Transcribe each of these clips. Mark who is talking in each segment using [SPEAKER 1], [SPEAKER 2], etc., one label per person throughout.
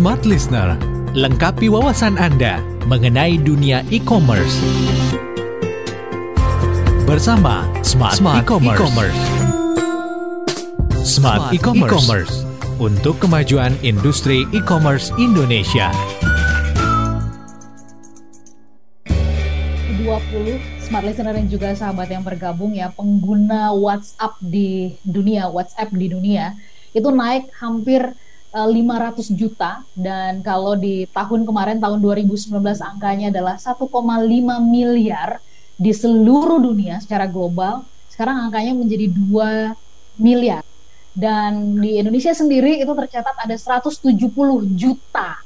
[SPEAKER 1] Smart Listener, lengkapi wawasan Anda mengenai dunia e-commerce. Bersama Smart, Smart E-commerce. E-commerce. Smart, Smart E-commerce. E-commerce untuk kemajuan industri e-commerce Indonesia.
[SPEAKER 2] 20 smart listener dan juga sahabat yang bergabung ya pengguna WhatsApp di dunia WhatsApp di dunia itu naik hampir 500 eh, juta dan kalau di tahun kemarin tahun 2019 angkanya adalah 1,5 miliar di seluruh dunia secara global. Sekarang angkanya menjadi 2 miliar. Dan di Indonesia sendiri itu tercatat ada 170 juta.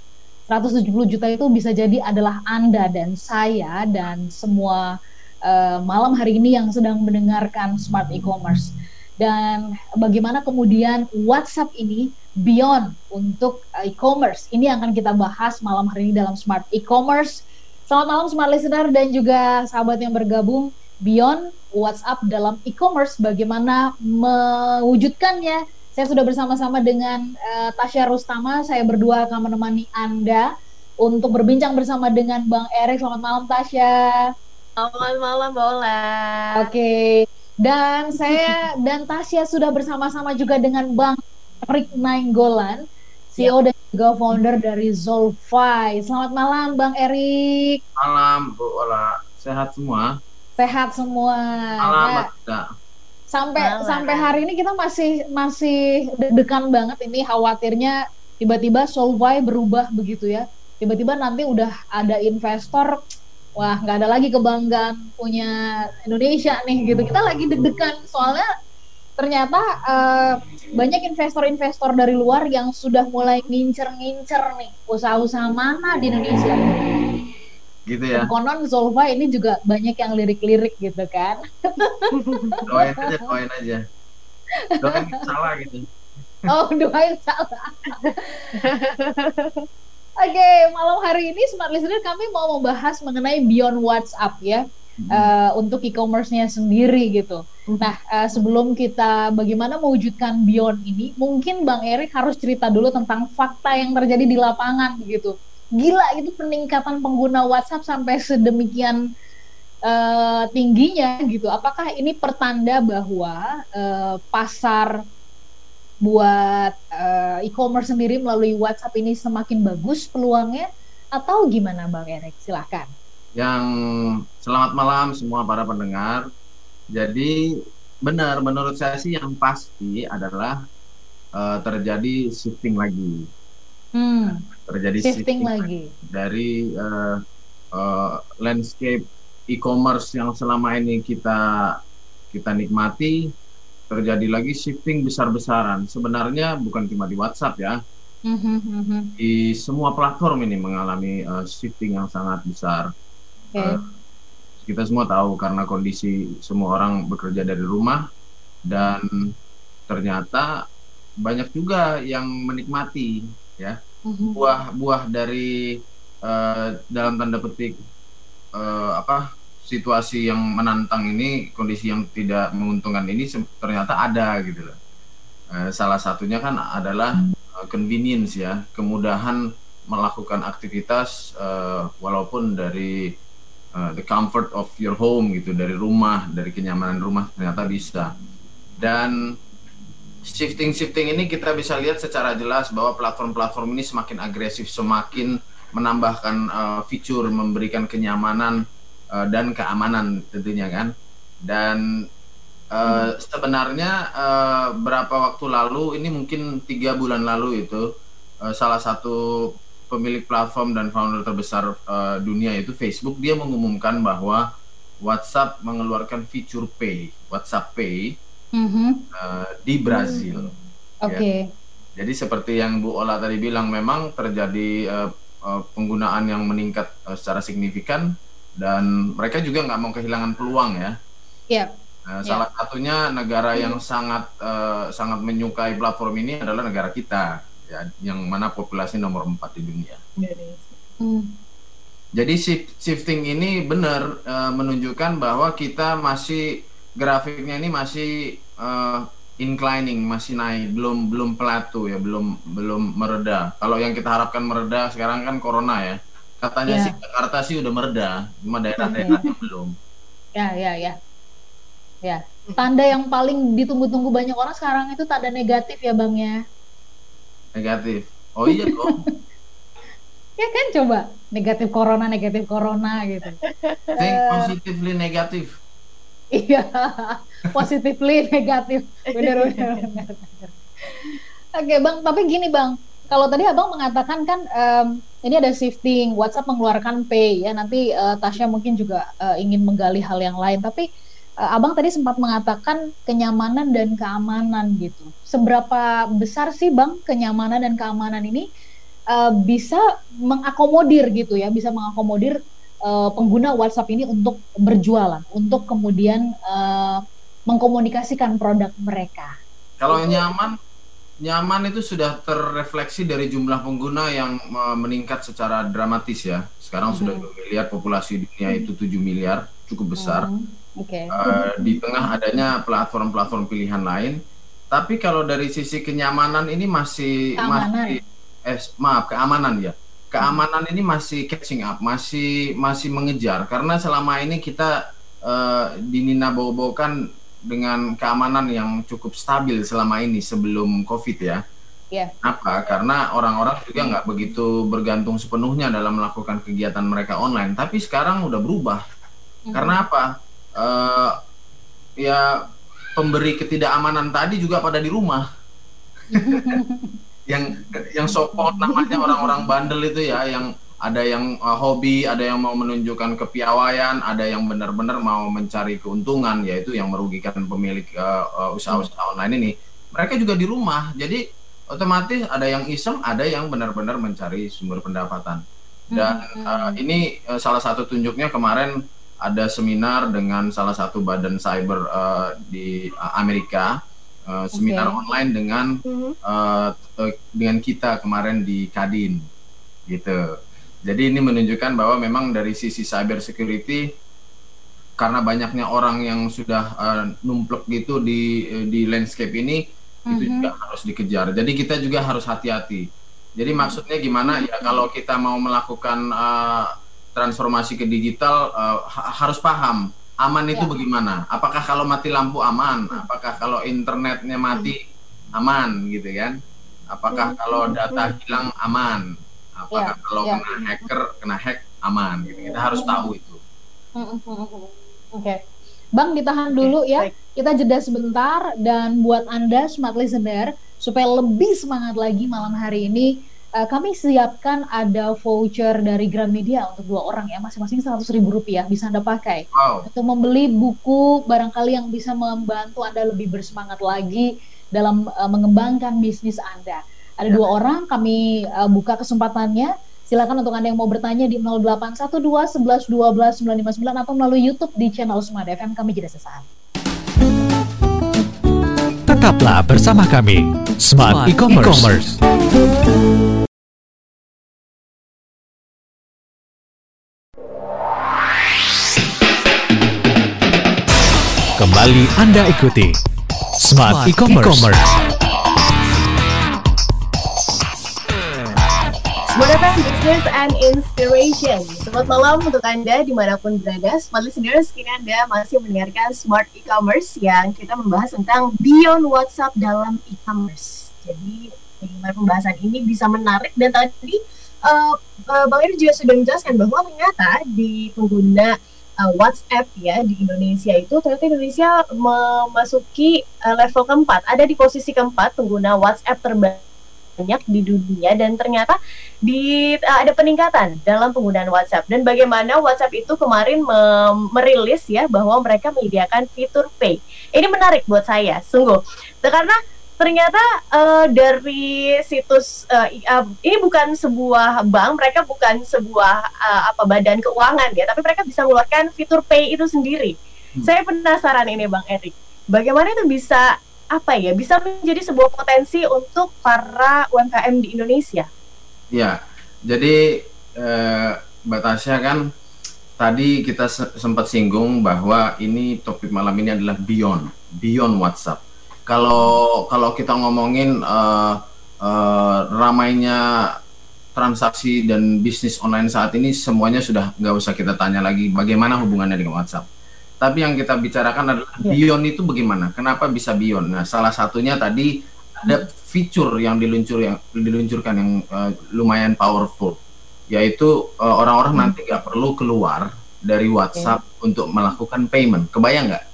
[SPEAKER 2] 170 juta itu bisa jadi adalah Anda dan saya dan semua uh, malam hari ini yang sedang mendengarkan smart e-commerce dan bagaimana kemudian WhatsApp ini beyond untuk uh, e-commerce. Ini yang akan kita bahas malam hari ini dalam Smart E-commerce. Selamat malam Smart Listener dan juga sahabat yang bergabung beyond WhatsApp dalam e-commerce bagaimana mewujudkannya. Saya sudah bersama-sama dengan uh, Tasya Rustama, saya berdua akan menemani Anda untuk berbincang bersama dengan Bang Erik. Selamat malam Tasya.
[SPEAKER 3] Selamat malam Bola.
[SPEAKER 2] Oke. Okay. Dan saya dan Tasya sudah bersama-sama juga dengan Bang Rick Nainggolan, CEO ya. dan juga founder dari Zolfy. Selamat malam Bang Erik.
[SPEAKER 4] Malam Bu Ola. Sehat semua?
[SPEAKER 2] Sehat semua.
[SPEAKER 4] Malam ya.
[SPEAKER 2] Sampai malam. sampai hari ini kita masih masih deg-degan banget ini khawatirnya tiba-tiba Zolfy berubah begitu ya. Tiba-tiba nanti udah ada investor wah nggak ada lagi kebanggaan punya Indonesia nih gitu kita lagi deg-degan soalnya ternyata uh, banyak investor-investor dari luar yang sudah mulai ngincer-ngincer nih usaha-usaha mana di Indonesia
[SPEAKER 4] gitu ya.
[SPEAKER 2] konon Zolva ini juga banyak yang lirik-lirik gitu kan.
[SPEAKER 4] doain aja, doain aja. Doain salah gitu.
[SPEAKER 2] Oh, doain salah. Oke, okay, malam hari ini Smart Listener kami mau membahas mengenai Beyond WhatsApp ya. Hmm. Uh, untuk e-commerce-nya sendiri gitu. Hmm. Nah, uh, sebelum kita bagaimana mewujudkan Beyond ini, mungkin Bang Erik harus cerita dulu tentang fakta yang terjadi di lapangan gitu. Gila itu peningkatan pengguna WhatsApp sampai sedemikian uh, tingginya gitu. Apakah ini pertanda bahwa uh, pasar buat uh, e-commerce sendiri melalui WhatsApp ini semakin bagus peluangnya atau gimana Bang Erik? Silahkan.
[SPEAKER 4] Yang selamat malam semua para pendengar. Jadi benar menurut saya sih yang pasti adalah uh, terjadi shifting lagi.
[SPEAKER 2] Hmm.
[SPEAKER 4] Terjadi shifting, shifting lagi dari uh, uh, landscape e-commerce yang selama ini kita kita nikmati terjadi lagi shifting besar-besaran. Sebenarnya bukan cuma di WhatsApp ya, mm-hmm. di semua platform ini mengalami uh, shifting yang sangat besar. Okay. Uh, eh, kita semua tahu karena kondisi semua orang bekerja dari rumah dan ternyata banyak juga yang menikmati ya mm-hmm. buah-buah dari uh, dalam tanda petik uh, apa situasi yang menantang ini, kondisi yang tidak menguntungkan ini ternyata ada gitu loh. Eh, salah satunya kan adalah uh, convenience ya, kemudahan melakukan aktivitas uh, walaupun dari uh, the comfort of your home gitu, dari rumah, dari kenyamanan rumah ternyata bisa. Dan shifting-shifting ini kita bisa lihat secara jelas bahwa platform-platform ini semakin agresif, semakin menambahkan uh, fitur, memberikan kenyamanan uh, dan keamanan tentunya kan dan uh, hmm. sebenarnya uh, berapa waktu lalu ini mungkin tiga bulan lalu itu uh, salah satu pemilik platform dan founder terbesar uh, dunia itu Facebook dia mengumumkan bahwa WhatsApp mengeluarkan fitur Pay WhatsApp Pay mm-hmm. uh, di Brazil. Mm.
[SPEAKER 2] Oke. Okay.
[SPEAKER 4] Ya. Jadi seperti yang Bu Ola tadi bilang memang terjadi uh, uh, penggunaan yang meningkat uh, secara signifikan dan mereka juga nggak mau kehilangan peluang ya.
[SPEAKER 2] Iya.
[SPEAKER 4] Nah, yep. Salah satunya negara yang sangat uh, sangat menyukai platform ini adalah negara kita, ya, yang mana populasi nomor 4 di dunia. Hmm. Jadi shifting ini benar uh, menunjukkan bahwa kita masih grafiknya ini masih uh, inclining, masih naik, belum belum plateau ya, belum belum mereda. Kalau yang kita harapkan mereda sekarang kan corona ya. Katanya yeah. sih Jakarta sih udah mereda, cuma daerah-daerahnya belum.
[SPEAKER 2] Ya, ya, ya. Ya, tanda yang paling ditunggu-tunggu banyak orang sekarang itu tanda negatif ya, Bang ya.
[SPEAKER 4] Negatif. Oh iya dong.
[SPEAKER 2] ya kan coba negatif corona, negatif corona gitu.
[SPEAKER 4] Think positively negatif.
[SPEAKER 2] Iya, positively negatif. Bener, bener, bener. Oke, Bang, tapi gini, Bang. Kalau tadi Abang mengatakan kan um, ini ada shifting, WhatsApp mengeluarkan pay ya. Nanti uh, Tasya mungkin juga uh, ingin menggali hal yang lain, tapi uh, Abang tadi sempat mengatakan kenyamanan dan keamanan gitu. Seberapa besar sih Bang kenyamanan dan keamanan ini uh, bisa mengakomodir gitu ya, bisa mengakomodir uh, pengguna WhatsApp ini untuk berjualan, untuk kemudian uh, mengkomunikasikan produk mereka.
[SPEAKER 4] Kalau nyaman, nyaman itu sudah terrefleksi dari jumlah pengguna yang meningkat secara dramatis ya. Sekarang mm -hmm. sudah 2 miliar populasi dunia itu 7 miliar, cukup besar. Mm -hmm Okay. Uh, di tengah adanya platform-platform pilihan lain, tapi kalau dari sisi kenyamanan ini masih keamanan. masih eh maaf keamanan ya. Keamanan hmm. ini masih catching up, masih masih mengejar karena selama ini kita uh, dinina bawa-bawakan dengan keamanan yang cukup stabil selama ini sebelum Covid ya. Yeah. Apa? Karena orang-orang juga nggak begitu bergantung sepenuhnya dalam melakukan kegiatan mereka online. Tapi sekarang udah berubah. Mm-hmm. Karena apa? uh, ya pemberi ketidakamanan tadi juga pada di rumah. yang yang sopot namanya orang-orang bandel itu ya yang ada yang uh, hobi, ada yang mau menunjukkan kepiawaian, ada yang benar-benar mau mencari keuntungan, yaitu yang merugikan pemilik uh, uh, usaha-usaha online ini. Mereka juga di rumah, jadi otomatis ada yang iseng, ada yang benar-benar mencari sumber pendapatan. Dan uh, ini uh, salah satu tunjuknya kemarin ada seminar dengan salah satu badan cyber uh, di Amerika uh, seminar okay. online dengan uh, uh, dengan kita kemarin di Kadin gitu. Jadi ini menunjukkan bahwa memang dari sisi cyber security karena banyaknya orang yang sudah uh, numplek gitu di di landscape ini mm-hmm. itu juga harus dikejar. Jadi kita juga harus hati-hati. Jadi maksudnya gimana ya kalau kita mau melakukan uh, transformasi ke digital uh, ha harus paham aman itu ya. bagaimana. Apakah kalau mati lampu aman? Hmm. Apakah kalau internetnya mati aman gitu kan? Apakah hmm. kalau data hilang aman? Apakah ya. kalau ya. kena hacker kena hack aman gitu. Kita harus tahu itu.
[SPEAKER 2] Oke. Okay. Bang ditahan dulu ya. Kita jeda sebentar dan buat Anda smart listener supaya lebih semangat lagi malam hari ini uh, kami siapkan ada voucher dari Gramedia untuk dua orang ya masing-masing seratus ribu rupiah bisa anda pakai wow. untuk membeli buku barangkali yang bisa membantu anda lebih bersemangat lagi dalam uh, mengembangkan bisnis anda ada ya. dua orang kami uh, buka kesempatannya silakan untuk anda yang mau bertanya di 0812 11 12 959 atau melalui YouTube di channel Smart FM kami jeda sesaat.
[SPEAKER 1] Tetaplah bersama kami Smart, Smart E-commerce. E Kembali Anda ikuti Smart, E-Commerce. E-commerce.
[SPEAKER 3] FM Business and Inspiration. Selamat malam untuk Anda di mana pun berada. Smart listeners, kini Anda masih mendengarkan Smart E-Commerce yang kita membahas tentang Beyond WhatsApp dalam e-commerce. Jadi, bagaimana pembahasan ini bisa menarik dan tadi uh, uh, Bang Eri juga sudah menjelaskan bahwa ternyata di pengguna uh, WhatsApp ya di Indonesia itu ternyata Indonesia memasuki uh, level keempat ada di posisi keempat pengguna WhatsApp terbanyak di dunia dan ternyata di uh, ada peningkatan dalam penggunaan WhatsApp dan bagaimana WhatsApp itu kemarin merilis ya bahwa mereka menyediakan fitur Pay ini menarik buat saya sungguh karena ternyata uh, dari situs uh, uh, ini bukan sebuah bank, mereka bukan sebuah uh, apa badan keuangan ya, tapi mereka bisa mengeluarkan fitur pay itu sendiri. Hmm. Saya penasaran ini Bang Erik, bagaimana itu bisa apa ya, bisa menjadi sebuah potensi untuk para UMKM di Indonesia?
[SPEAKER 4] Ya, jadi uh, Mbak Tasya kan tadi kita sempat singgung bahwa ini topik malam ini adalah beyond, beyond WhatsApp kalau kalau kita ngomongin uh, uh, ramainya transaksi dan bisnis online saat ini semuanya sudah nggak usah kita tanya lagi bagaimana hubungannya dengan WhatsApp. Tapi yang kita bicarakan adalah yeah. beyond itu bagaimana? Kenapa bisa beyond? Nah, salah satunya tadi ada fitur yang diluncur yang diluncurkan yang uh, lumayan powerful, yaitu orang-orang uh, hmm. nanti nggak perlu keluar dari WhatsApp okay. untuk melakukan payment. Kebayang nggak?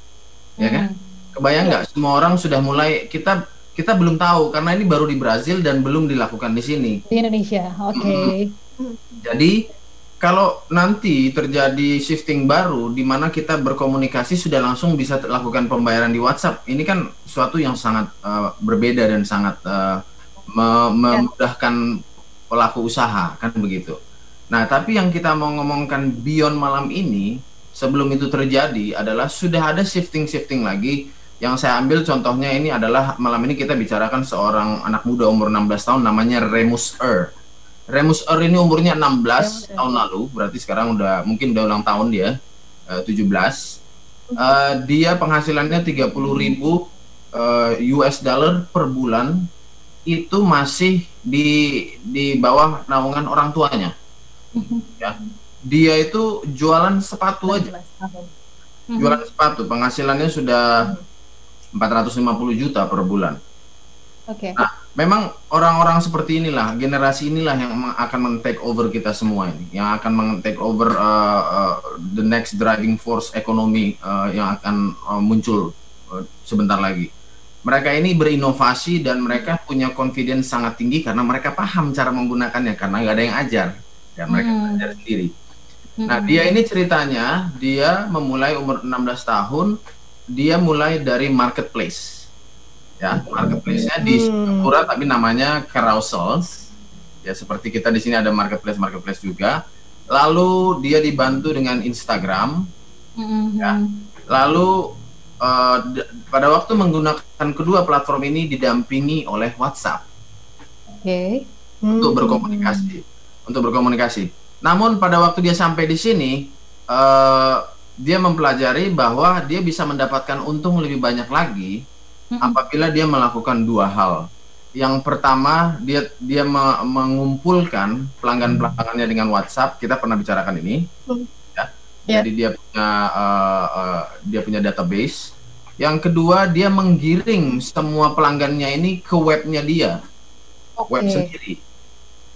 [SPEAKER 4] Ya kan? Hmm Kebayang nggak? Ya. Semua orang sudah mulai kita kita belum tahu karena ini baru di Brazil dan belum dilakukan di sini.
[SPEAKER 2] Di Indonesia, oke. Okay.
[SPEAKER 4] Jadi kalau nanti terjadi shifting baru di mana kita berkomunikasi sudah langsung bisa lakukan pembayaran di WhatsApp, ini kan suatu yang sangat uh, berbeda dan sangat uh, me memudahkan pelaku usaha kan begitu. Nah, tapi yang kita mau ngomongkan beyond malam ini sebelum itu terjadi adalah sudah ada shifting-shifting lagi yang saya ambil contohnya ini adalah malam ini kita bicarakan seorang anak muda umur 16 tahun namanya Remus Er. Remus Er ini umurnya 16 Remus tahun lalu, berarti sekarang udah mungkin udah ulang tahun dia, uh, 17. Uh, dia penghasilannya 30 ribu uh, eh, US dollar per bulan itu masih di di bawah naungan orang tuanya. ya. Dia itu jualan sepatu aja. Jualan sepatu, penghasilannya sudah 450 juta per bulan.
[SPEAKER 2] Oke. Okay.
[SPEAKER 4] Nah, memang orang-orang seperti inilah, generasi inilah yang akan men-take over kita semua ini, yang akan men-take over uh, uh, the next driving force ekonomi uh, yang akan uh, muncul uh, sebentar lagi. Mereka ini berinovasi dan mereka punya confidence sangat tinggi karena mereka paham cara menggunakannya karena nggak ada yang ajar dan mereka hmm. belajar sendiri. Nah, hmm. dia ini ceritanya dia memulai umur 16 tahun dia mulai dari marketplace. Ya, marketplace-nya di Singapura tapi namanya carousels. Ya, seperti kita di sini ada marketplace marketplace juga. Lalu dia dibantu dengan Instagram. Mm-hmm. Ya. Lalu uh, pada waktu menggunakan kedua platform ini didampingi oleh WhatsApp.
[SPEAKER 2] Oke. Okay.
[SPEAKER 4] Untuk berkomunikasi. Untuk berkomunikasi. Namun pada waktu dia sampai di sini uh, dia mempelajari bahwa dia bisa mendapatkan untung lebih banyak lagi apabila dia melakukan dua hal. Yang pertama, dia dia me mengumpulkan pelanggan-pelanggannya dengan WhatsApp. Kita pernah bicarakan ini. Hmm. Ya. Yeah. Jadi dia punya uh, uh, dia punya database. Yang kedua, dia menggiring semua pelanggannya ini ke webnya dia, okay. web sendiri.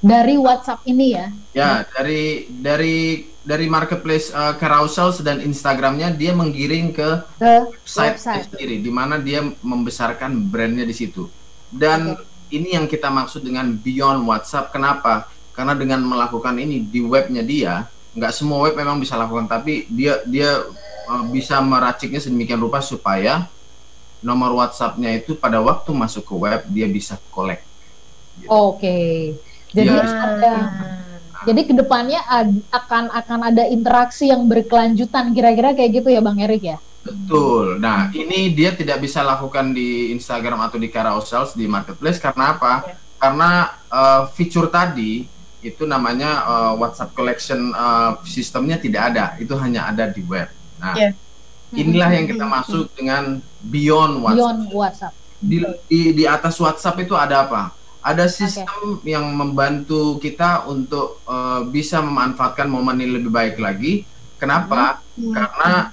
[SPEAKER 2] Dari WhatsApp ini ya?
[SPEAKER 4] Ya, dari dari dari marketplace uh, carousel dan Instagramnya dia menggiring ke, ke website, website sendiri di mana dia membesarkan brandnya di situ dan okay. ini yang kita maksud dengan beyond WhatsApp kenapa karena dengan melakukan ini di webnya dia nggak semua web memang bisa lakukan tapi dia dia uh, bisa meraciknya sedemikian rupa supaya nomor WhatsAppnya itu pada waktu masuk ke web dia bisa collect.
[SPEAKER 2] Gitu. Oke, okay. Jadi ya. ada jadi ke depannya akan akan ada interaksi yang berkelanjutan kira-kira kayak gitu ya Bang Erik ya?
[SPEAKER 4] Betul. Nah ini dia tidak bisa lakukan di Instagram atau di carousels di marketplace karena apa? Ya. Karena uh, fitur tadi itu namanya uh, WhatsApp collection uh, sistemnya tidak ada. Itu hanya ada di web. Nah ya. inilah yang kita masuk dengan beyond WhatsApp.
[SPEAKER 2] Beyond WhatsApp.
[SPEAKER 4] Di, di, di atas WhatsApp itu ada apa? Ada sistem okay. yang membantu kita untuk uh, bisa memanfaatkan momen ini lebih baik lagi. Kenapa? Hmm. Karena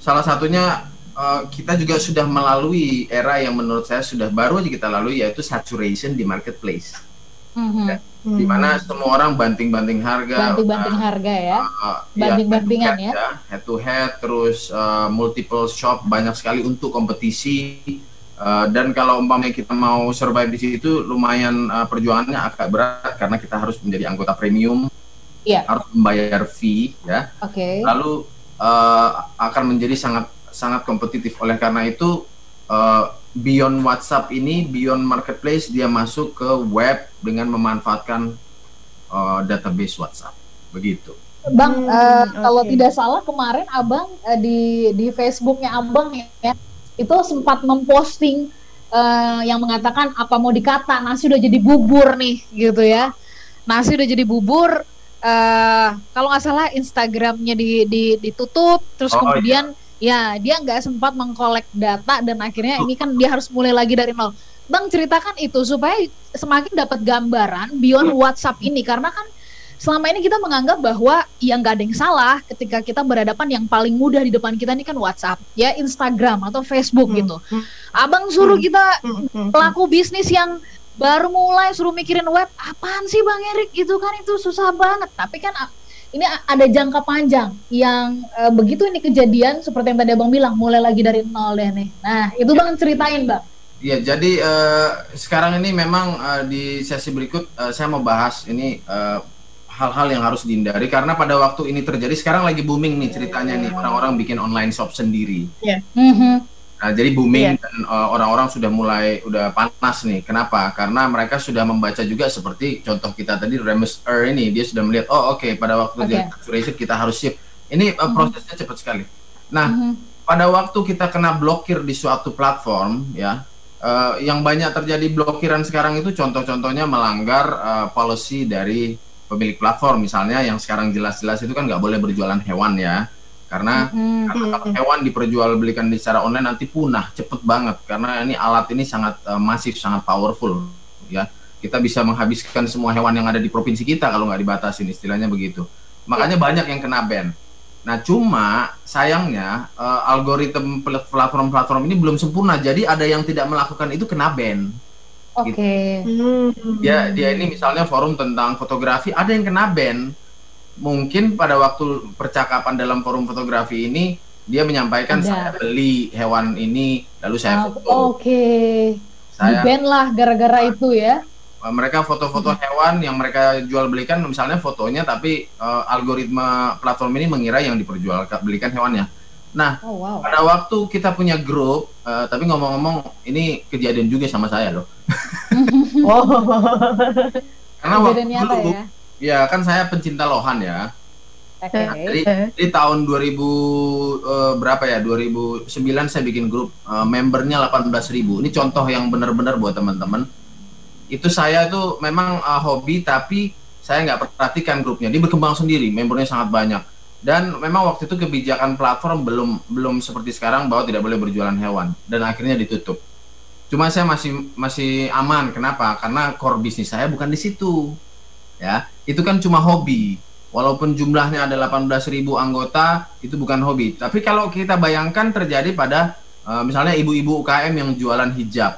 [SPEAKER 4] salah satunya uh, kita juga sudah melalui era yang menurut saya sudah baru aja kita lalui yaitu saturation di marketplace. Mm-hmm. Ya, mm-hmm. Di mana semua orang banting-banting harga,
[SPEAKER 2] banting-banting uh, harga ya, uh, banting-bantingan ya, ya,
[SPEAKER 4] head to head, terus uh, multiple shop banyak sekali untuk kompetisi Uh, dan kalau umpamanya kita mau survive di situ lumayan uh, perjuangannya agak berat karena kita harus menjadi anggota premium, yeah. harus membayar fee, ya.
[SPEAKER 2] Okay.
[SPEAKER 4] Lalu uh, akan menjadi sangat sangat kompetitif. Oleh karena itu uh, beyond WhatsApp ini, beyond marketplace dia masuk ke web dengan memanfaatkan uh, database WhatsApp, begitu.
[SPEAKER 2] Bang, hmm, uh, okay. kalau tidak salah kemarin abang uh, di di Facebooknya abang ya itu sempat memposting uh, yang mengatakan apa mau dikata nasi udah jadi bubur nih gitu ya nasi udah jadi bubur uh, kalau nggak salah Instagramnya di, di, ditutup terus oh, kemudian iya. Ya, dia nggak sempat mengkolek data dan akhirnya ini kan dia harus mulai lagi dari nol. Bang ceritakan itu supaya semakin dapat gambaran beyond WhatsApp ini karena kan selama ini kita menganggap bahwa yang nggak ada yang salah ketika kita berhadapan yang paling mudah di depan kita ini kan WhatsApp, ya Instagram atau Facebook hmm. gitu. Abang suruh hmm. kita hmm. Hmm. pelaku bisnis yang baru mulai suruh mikirin web, apaan sih Bang Erik? Itu kan itu susah banget. Tapi kan ini ada jangka panjang yang e, begitu ini kejadian seperti yang tadi Abang bilang mulai lagi dari nol deh nih. Nah, itu Bang ceritain, Bang.
[SPEAKER 4] Iya, jadi uh, sekarang ini memang uh, di sesi berikut uh, saya mau bahas ini uh, hal-hal yang harus dihindari karena pada waktu ini terjadi sekarang lagi booming nih ceritanya nih orang-orang bikin online shop sendiri.
[SPEAKER 3] Yeah. Mm-hmm.
[SPEAKER 4] Nah, jadi booming yeah. dan uh, orang-orang sudah mulai udah panas nih. Kenapa? Karena mereka sudah membaca juga seperti contoh kita tadi Remus Er ini dia sudah melihat oh oke okay, pada waktu okay. dia saturation kita harus ship. Ini uh, mm-hmm. prosesnya cepat sekali. Nah, mm-hmm. pada waktu kita kena blokir di suatu platform ya uh, yang banyak terjadi blokiran sekarang itu contoh-contohnya melanggar uh, policy dari pemilik platform misalnya yang sekarang jelas-jelas itu kan nggak boleh berjualan hewan ya. Karena, mm-hmm. karena kalau hewan diperjualbelikan di secara online nanti punah cepet banget. Karena ini alat ini sangat uh, masif sangat powerful ya. Kita bisa menghabiskan semua hewan yang ada di provinsi kita kalau nggak dibatasin istilahnya begitu. Makanya yeah. banyak yang kena ban. Nah cuma sayangnya uh, algoritma platform-platform ini belum sempurna. Jadi ada yang tidak melakukan itu kena ban
[SPEAKER 2] Oke. Okay.
[SPEAKER 4] Gitu. Hmm. Dia dia ini misalnya forum tentang fotografi ada yang kena ban. Mungkin pada waktu percakapan dalam forum fotografi ini dia menyampaikan ada. saya beli hewan ini lalu saya
[SPEAKER 2] oh, foto. Oke. Okay. Saya ban lah gara-gara itu ya.
[SPEAKER 4] Mereka foto-foto hmm. hewan yang mereka jual belikan misalnya fotonya tapi uh, algoritma platform ini mengira yang diperjualbelikan hewannya Nah, oh, wow. pada waktu kita punya grup, uh, tapi ngomong-ngomong ini kejadian juga sama saya loh. oh. Karena waktu dulu, ya? ya kan saya pencinta lohan ya. Okay. Nah, jadi, jadi tahun 2000 uh, eh, berapa ya? 2009 saya bikin grup uh, membernya 18.000. Ini contoh yang benar-benar buat teman-teman. Itu saya tuh memang uh, hobi tapi saya nggak perhatikan grupnya. Dia berkembang sendiri, membernya sangat banyak dan memang waktu itu kebijakan platform belum belum seperti sekarang bahwa tidak boleh berjualan hewan dan akhirnya ditutup. Cuma saya masih masih aman. Kenapa? Karena core bisnis saya bukan di situ. Ya, itu kan cuma hobi. Walaupun jumlahnya ada 18.000 anggota, itu bukan hobi. Tapi kalau kita bayangkan terjadi pada uh, misalnya ibu-ibu UKM yang jualan hijab,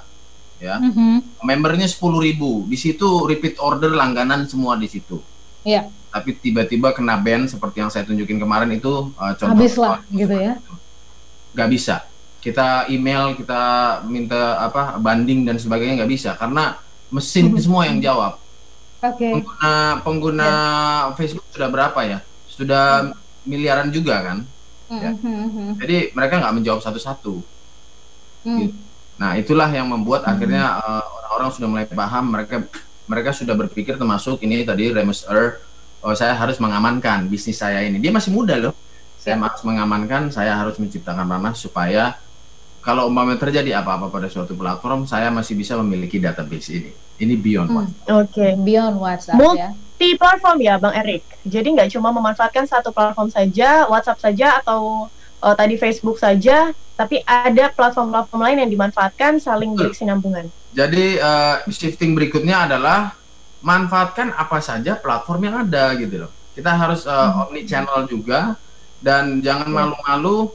[SPEAKER 4] ya, mm-hmm. membernya 10.000, di situ repeat order langganan semua di situ.
[SPEAKER 2] Iya
[SPEAKER 4] tapi tiba-tiba kena ban seperti yang saya tunjukin kemarin itu uh, contoh
[SPEAKER 2] habis lah gitu ya
[SPEAKER 4] nggak bisa kita email kita minta apa banding dan sebagainya nggak bisa karena mesin mm -hmm. semua yang jawab
[SPEAKER 2] okay.
[SPEAKER 4] pengguna pengguna yeah. Facebook sudah berapa ya sudah mm. miliaran juga kan mm -hmm. ya. jadi mereka nggak menjawab satu-satu mm. gitu. nah itulah yang membuat mm. akhirnya uh, orang-orang sudah mulai paham mereka mereka sudah berpikir termasuk ini tadi Remus Earth oh saya harus mengamankan bisnis saya ini. Dia masih muda loh. Saya ya. harus mengamankan, saya harus menciptakan ranah supaya kalau umpamanya terjadi apa-apa pada suatu platform, saya masih bisa memiliki database ini. Ini beyond hmm. WhatsApp.
[SPEAKER 2] Oke, okay. beyond WhatsApp ya.
[SPEAKER 3] Multi platform ya, Bang Erik. Jadi nggak cuma memanfaatkan satu platform saja, WhatsApp saja atau uh, tadi Facebook saja, tapi ada platform-platform lain yang dimanfaatkan saling berkesinambungan.
[SPEAKER 4] Jadi uh, shifting berikutnya adalah manfaatkan apa saja platform yang ada gitu loh. Kita harus uh, hmm. omni channel juga dan jangan malu-malu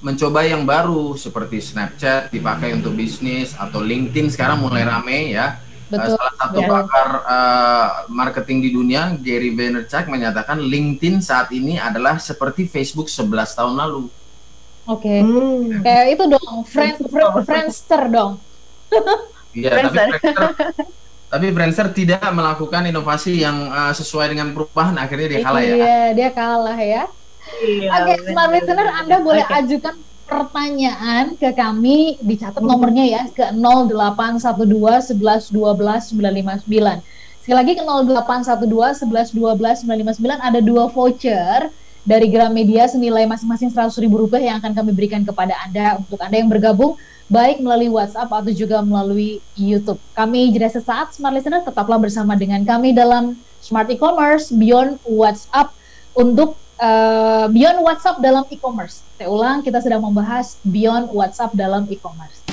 [SPEAKER 4] mencoba yang baru seperti Snapchat dipakai untuk bisnis atau LinkedIn sekarang mulai rame ya. Betul. Uh, salah satu ya. pakar uh, marketing di dunia Gary Vaynerchuk menyatakan LinkedIn saat ini adalah seperti Facebook 11 tahun lalu.
[SPEAKER 2] Oke. Okay. Hmm. Kayak itu dong, friend, friend, Friendster dong.
[SPEAKER 4] Iya, tapi Friendster tapi tidak melakukan inovasi yang uh, sesuai dengan perubahan akhirnya dia kalah ya
[SPEAKER 2] iya dia kalah ya iya, oke okay, smart listener anda boleh okay. ajukan pertanyaan ke kami dicatat nomornya ya ke 0812 11 12 959 sekali lagi ke 0812 11 12 959 ada dua voucher dari Gramedia senilai masing-masing seratus ribu rupiah yang akan kami berikan kepada anda untuk anda yang bergabung baik melalui WhatsApp atau juga melalui YouTube. Kami jeda sesaat, Smart Listener tetaplah bersama dengan kami dalam Smart E-Commerce Beyond WhatsApp untuk uh, Beyond WhatsApp dalam e-commerce. Saya ulang, kita sedang membahas Beyond WhatsApp dalam e-commerce.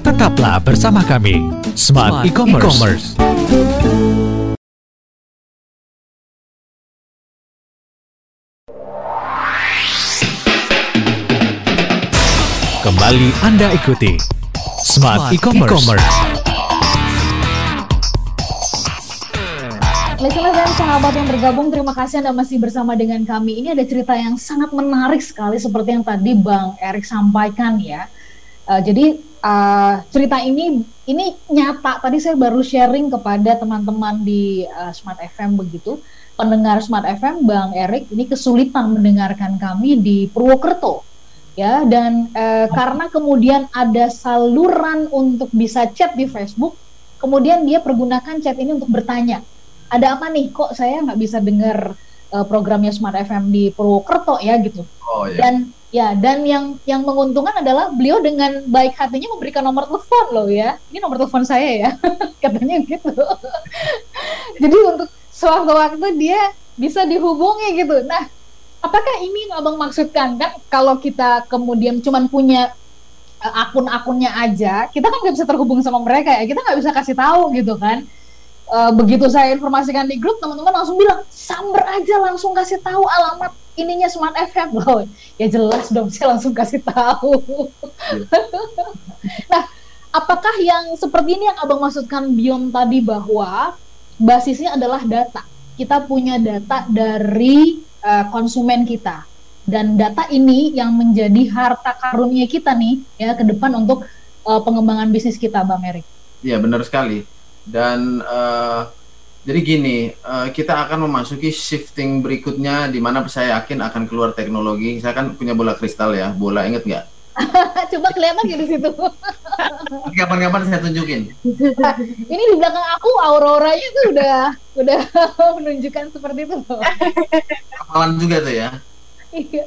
[SPEAKER 1] Tetaplah bersama kami, Smart, Smart E-commerce. E Kembali Anda ikuti Smart, Smart E-commerce. E
[SPEAKER 2] sahabat yang bergabung, terima kasih Anda masih bersama dengan kami. Ini ada cerita yang sangat menarik sekali seperti yang tadi Bang Erik sampaikan ya. Uh, jadi uh, cerita ini ini nyata. Tadi saya baru sharing kepada teman-teman di uh, Smart FM begitu. Pendengar Smart FM, Bang Erik ini kesulitan mendengarkan kami di Purwokerto ya dan uh, karena kemudian ada saluran untuk bisa chat di Facebook, kemudian dia pergunakan chat ini untuk bertanya ada apa nih kok saya nggak bisa dengar uh, programnya Smart FM di Purwokerto ya gitu. Oh, iya. Dan ya dan yang yang menguntungkan adalah beliau dengan baik hatinya memberikan nomor telepon loh ya. Ini nomor telepon saya ya. Katanya gitu. Jadi untuk sewaktu-waktu dia bisa dihubungi gitu. Nah, apakah ini yang Abang maksudkan kan kalau kita kemudian cuman punya uh, akun-akunnya aja, kita kan nggak bisa terhubung sama mereka ya. Kita nggak bisa kasih tahu gitu kan uh, begitu saya informasikan di grup teman-teman langsung bilang samber aja langsung kasih tahu alamat ininya Smart FM loh ya jelas dong saya langsung kasih tahu. Nah apakah yang seperti ini yang abang maksudkan Bion tadi bahwa basisnya adalah data? Kita punya data dari uh, konsumen kita. Dan data ini yang menjadi harta karunnya kita nih ya ke depan untuk uh, pengembangan bisnis kita Bang Erik.
[SPEAKER 4] Iya benar sekali dan uh, jadi gini uh, kita akan memasuki shifting berikutnya di mana saya yakin akan keluar teknologi. Saya kan punya bola kristal ya. Bola inget nggak?
[SPEAKER 2] Coba kelihatan di situ?
[SPEAKER 4] Kapan-kapan saya tunjukin.
[SPEAKER 2] Nah, ini di belakang aku auroranya tuh udah udah menunjukkan seperti itu.
[SPEAKER 4] Kapalan juga tuh ya. Iya.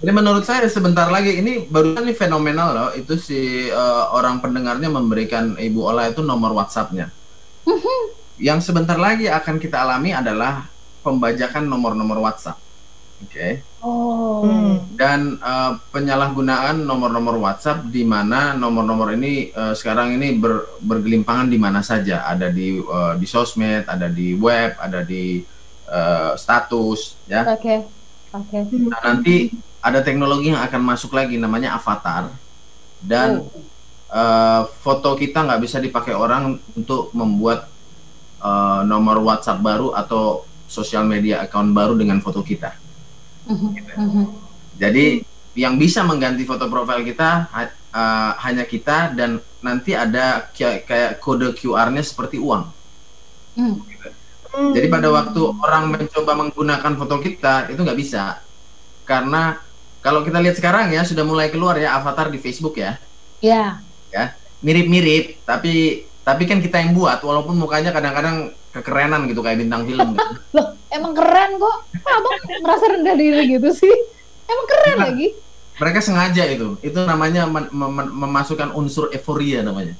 [SPEAKER 4] Jadi menurut saya sebentar lagi ini barusan ini fenomenal loh. Itu si uh, orang pendengarnya memberikan Ibu Ola itu nomor WhatsAppnya. Yang sebentar lagi akan kita alami adalah pembajakan nomor-nomor WhatsApp. Oke. Okay. Oh. Dan uh, penyalahgunaan nomor-nomor WhatsApp di mana nomor-nomor ini uh, sekarang ini ber, bergelimpangan di mana saja, ada di uh, di sosmed, ada di web, ada di uh, status, ya.
[SPEAKER 2] Oke. Okay. Oke. Okay.
[SPEAKER 4] Nah, nanti ada teknologi yang akan masuk lagi namanya avatar dan oh uh, foto kita nggak bisa dipakai orang untuk membuat uh, nomor WhatsApp baru atau sosial media account baru dengan foto kita. Uh-huh. Gitu. Uh-huh. Jadi yang bisa mengganti foto profil kita uh, hanya kita dan nanti ada kayak, kayak kode QR-nya seperti uang. Uh. Gitu. Jadi pada waktu orang mencoba menggunakan foto kita itu nggak bisa karena kalau kita lihat sekarang ya sudah mulai keluar ya avatar di Facebook ya.
[SPEAKER 2] Iya. Yeah
[SPEAKER 4] ya mirip-mirip tapi tapi kan kita yang buat walaupun mukanya kadang-kadang kekerenan gitu kayak bintang film
[SPEAKER 2] kan. Loh, emang keren kok. Abang merasa rendah diri gitu sih. Emang keren nah, lagi.
[SPEAKER 4] Mereka sengaja itu. Itu namanya mem mem memasukkan unsur euforia namanya.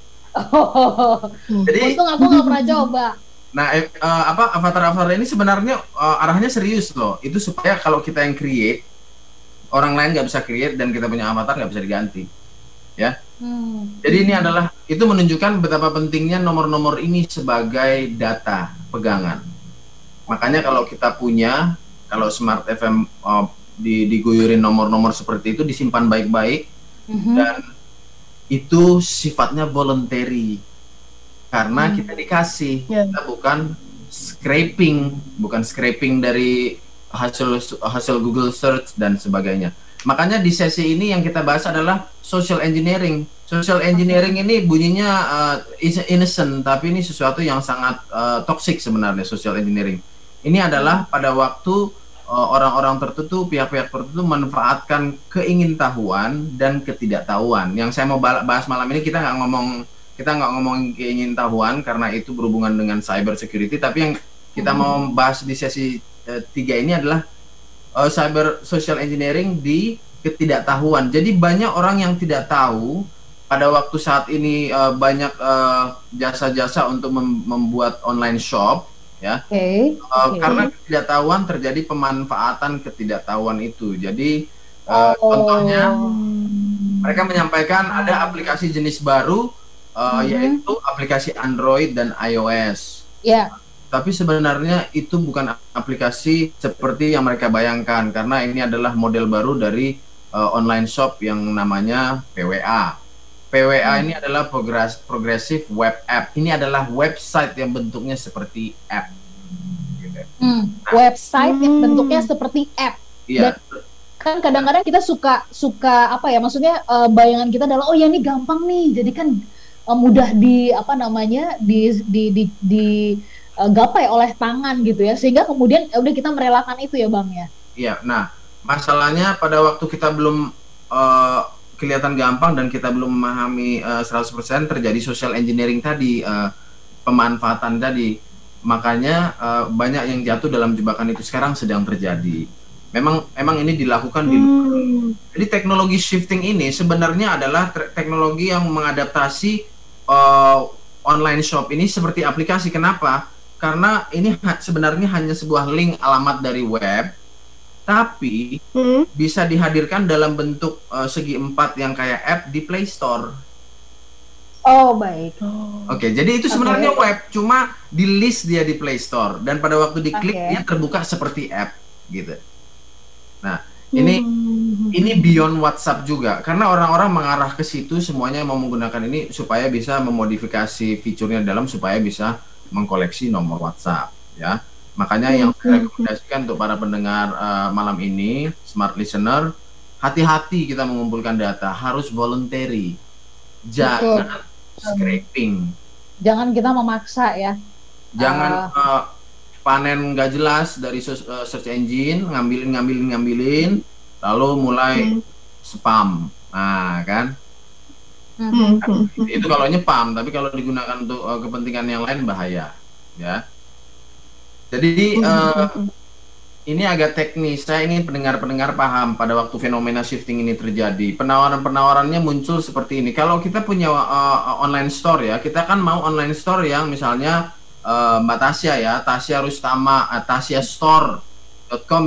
[SPEAKER 4] Oh.
[SPEAKER 2] Jadi untung aku nggak pernah coba.
[SPEAKER 4] Nah, eh, uh, apa avatar-avatar ini sebenarnya uh, arahnya serius loh. Itu supaya kalau kita yang create, orang lain nggak bisa create dan kita punya avatar nggak bisa diganti ya. Hmm. Jadi ini adalah itu menunjukkan betapa pentingnya nomor-nomor ini sebagai data pegangan. Makanya kalau kita punya kalau Smart FM uh, di diguyurin nomor-nomor seperti itu disimpan baik-baik hmm dan itu sifatnya voluntary karena hmm. kita dikasih yeah. kita bukan scraping bukan scraping dari hasil hasil Google search dan sebagainya Makanya di sesi ini yang kita bahas adalah social engineering. Social engineering ini bunyinya uh, innocent, tapi ini sesuatu yang sangat uh, toxic sebenarnya social engineering. Ini adalah pada waktu uh, orang-orang tertentu, pihak-pihak tertentu manfaatkan keingintahuan dan ketidaktahuan. Yang saya mau bahas malam ini kita nggak ngomong kita nggak ngomong keingintahuan karena itu berhubungan dengan cyber security, tapi yang kita hmm. mau bahas di sesi uh, tiga ini adalah uh, cyber social engineering di ketidaktahuan. Jadi banyak orang yang tidak tahu pada waktu saat ini uh, banyak jasa eh, jasa-jasa untuk mem membuat online shop ya. Okay. Uh, okay. Karena ketidaktahuan terjadi pemanfaatan ketidaktahuan itu. Jadi uh, oh. contohnya mereka menyampaikan ada aplikasi jenis baru uh, mm-hmm. yaitu aplikasi Android dan iOS.
[SPEAKER 2] Ya. Yeah.
[SPEAKER 4] Tapi sebenarnya itu bukan aplikasi seperti yang mereka bayangkan karena ini adalah model baru dari uh, online shop yang namanya PWA. PWA hmm. ini adalah progress, progressive web app. Ini adalah website yang bentuknya seperti app.
[SPEAKER 2] Hmm, nah, website hmm. yang bentuknya seperti app. Iya. Dan kan kadang-kadang kita suka suka apa ya? Maksudnya uh, bayangan kita adalah oh ya ini gampang nih. Jadi kan uh, mudah di apa namanya di di di, di uh, gapai oleh tangan gitu ya. Sehingga kemudian ya udah kita merelakan itu ya, Bang ya.
[SPEAKER 4] Iya. Nah, masalahnya pada waktu kita belum uh, kelihatan gampang dan kita belum memahami uh, 100% terjadi social engineering tadi uh, pemanfaatan tadi makanya uh, banyak yang jatuh dalam jebakan itu sekarang sedang terjadi memang memang ini dilakukan hmm. di jadi teknologi shifting ini sebenarnya adalah teknologi yang mengadaptasi uh, online shop ini seperti aplikasi kenapa karena ini ha sebenarnya hanya sebuah link alamat dari web tapi hmm. bisa dihadirkan dalam bentuk uh, segi empat yang kayak app di Play Store.
[SPEAKER 2] Oh baik. Oh.
[SPEAKER 4] Oke, okay, jadi itu sebenarnya okay. web, cuma di list dia di Play Store dan pada waktu diklik okay. dia terbuka seperti app gitu. Nah ini hmm. ini beyond WhatsApp juga karena orang-orang mengarah ke situ semuanya mau menggunakan ini supaya bisa memodifikasi fiturnya dalam supaya bisa mengkoleksi nomor WhatsApp ya. Makanya yang saya rekomendasikan untuk para pendengar uh, malam ini, smart listener, hati-hati kita mengumpulkan data, harus voluntary. Jangan Betul. scraping.
[SPEAKER 2] Jangan kita memaksa ya.
[SPEAKER 4] Jangan uh, uh, panen nggak jelas dari uh, search engine, ngambilin ngambilin ngambilin, lalu mulai hmm. spam. Nah, kan? Hmm. Itu kalau nyepam, tapi kalau digunakan untuk uh, kepentingan yang lain bahaya, ya. Jadi uh, ini agak teknis. Saya ingin pendengar-pendengar paham pada waktu fenomena shifting ini terjadi. Penawaran-penawarannya muncul seperti ini. Kalau kita punya uh, online store ya, kita kan mau online store yang misalnya uh, Mbak Tasya ya, Tasya Rustama, uh,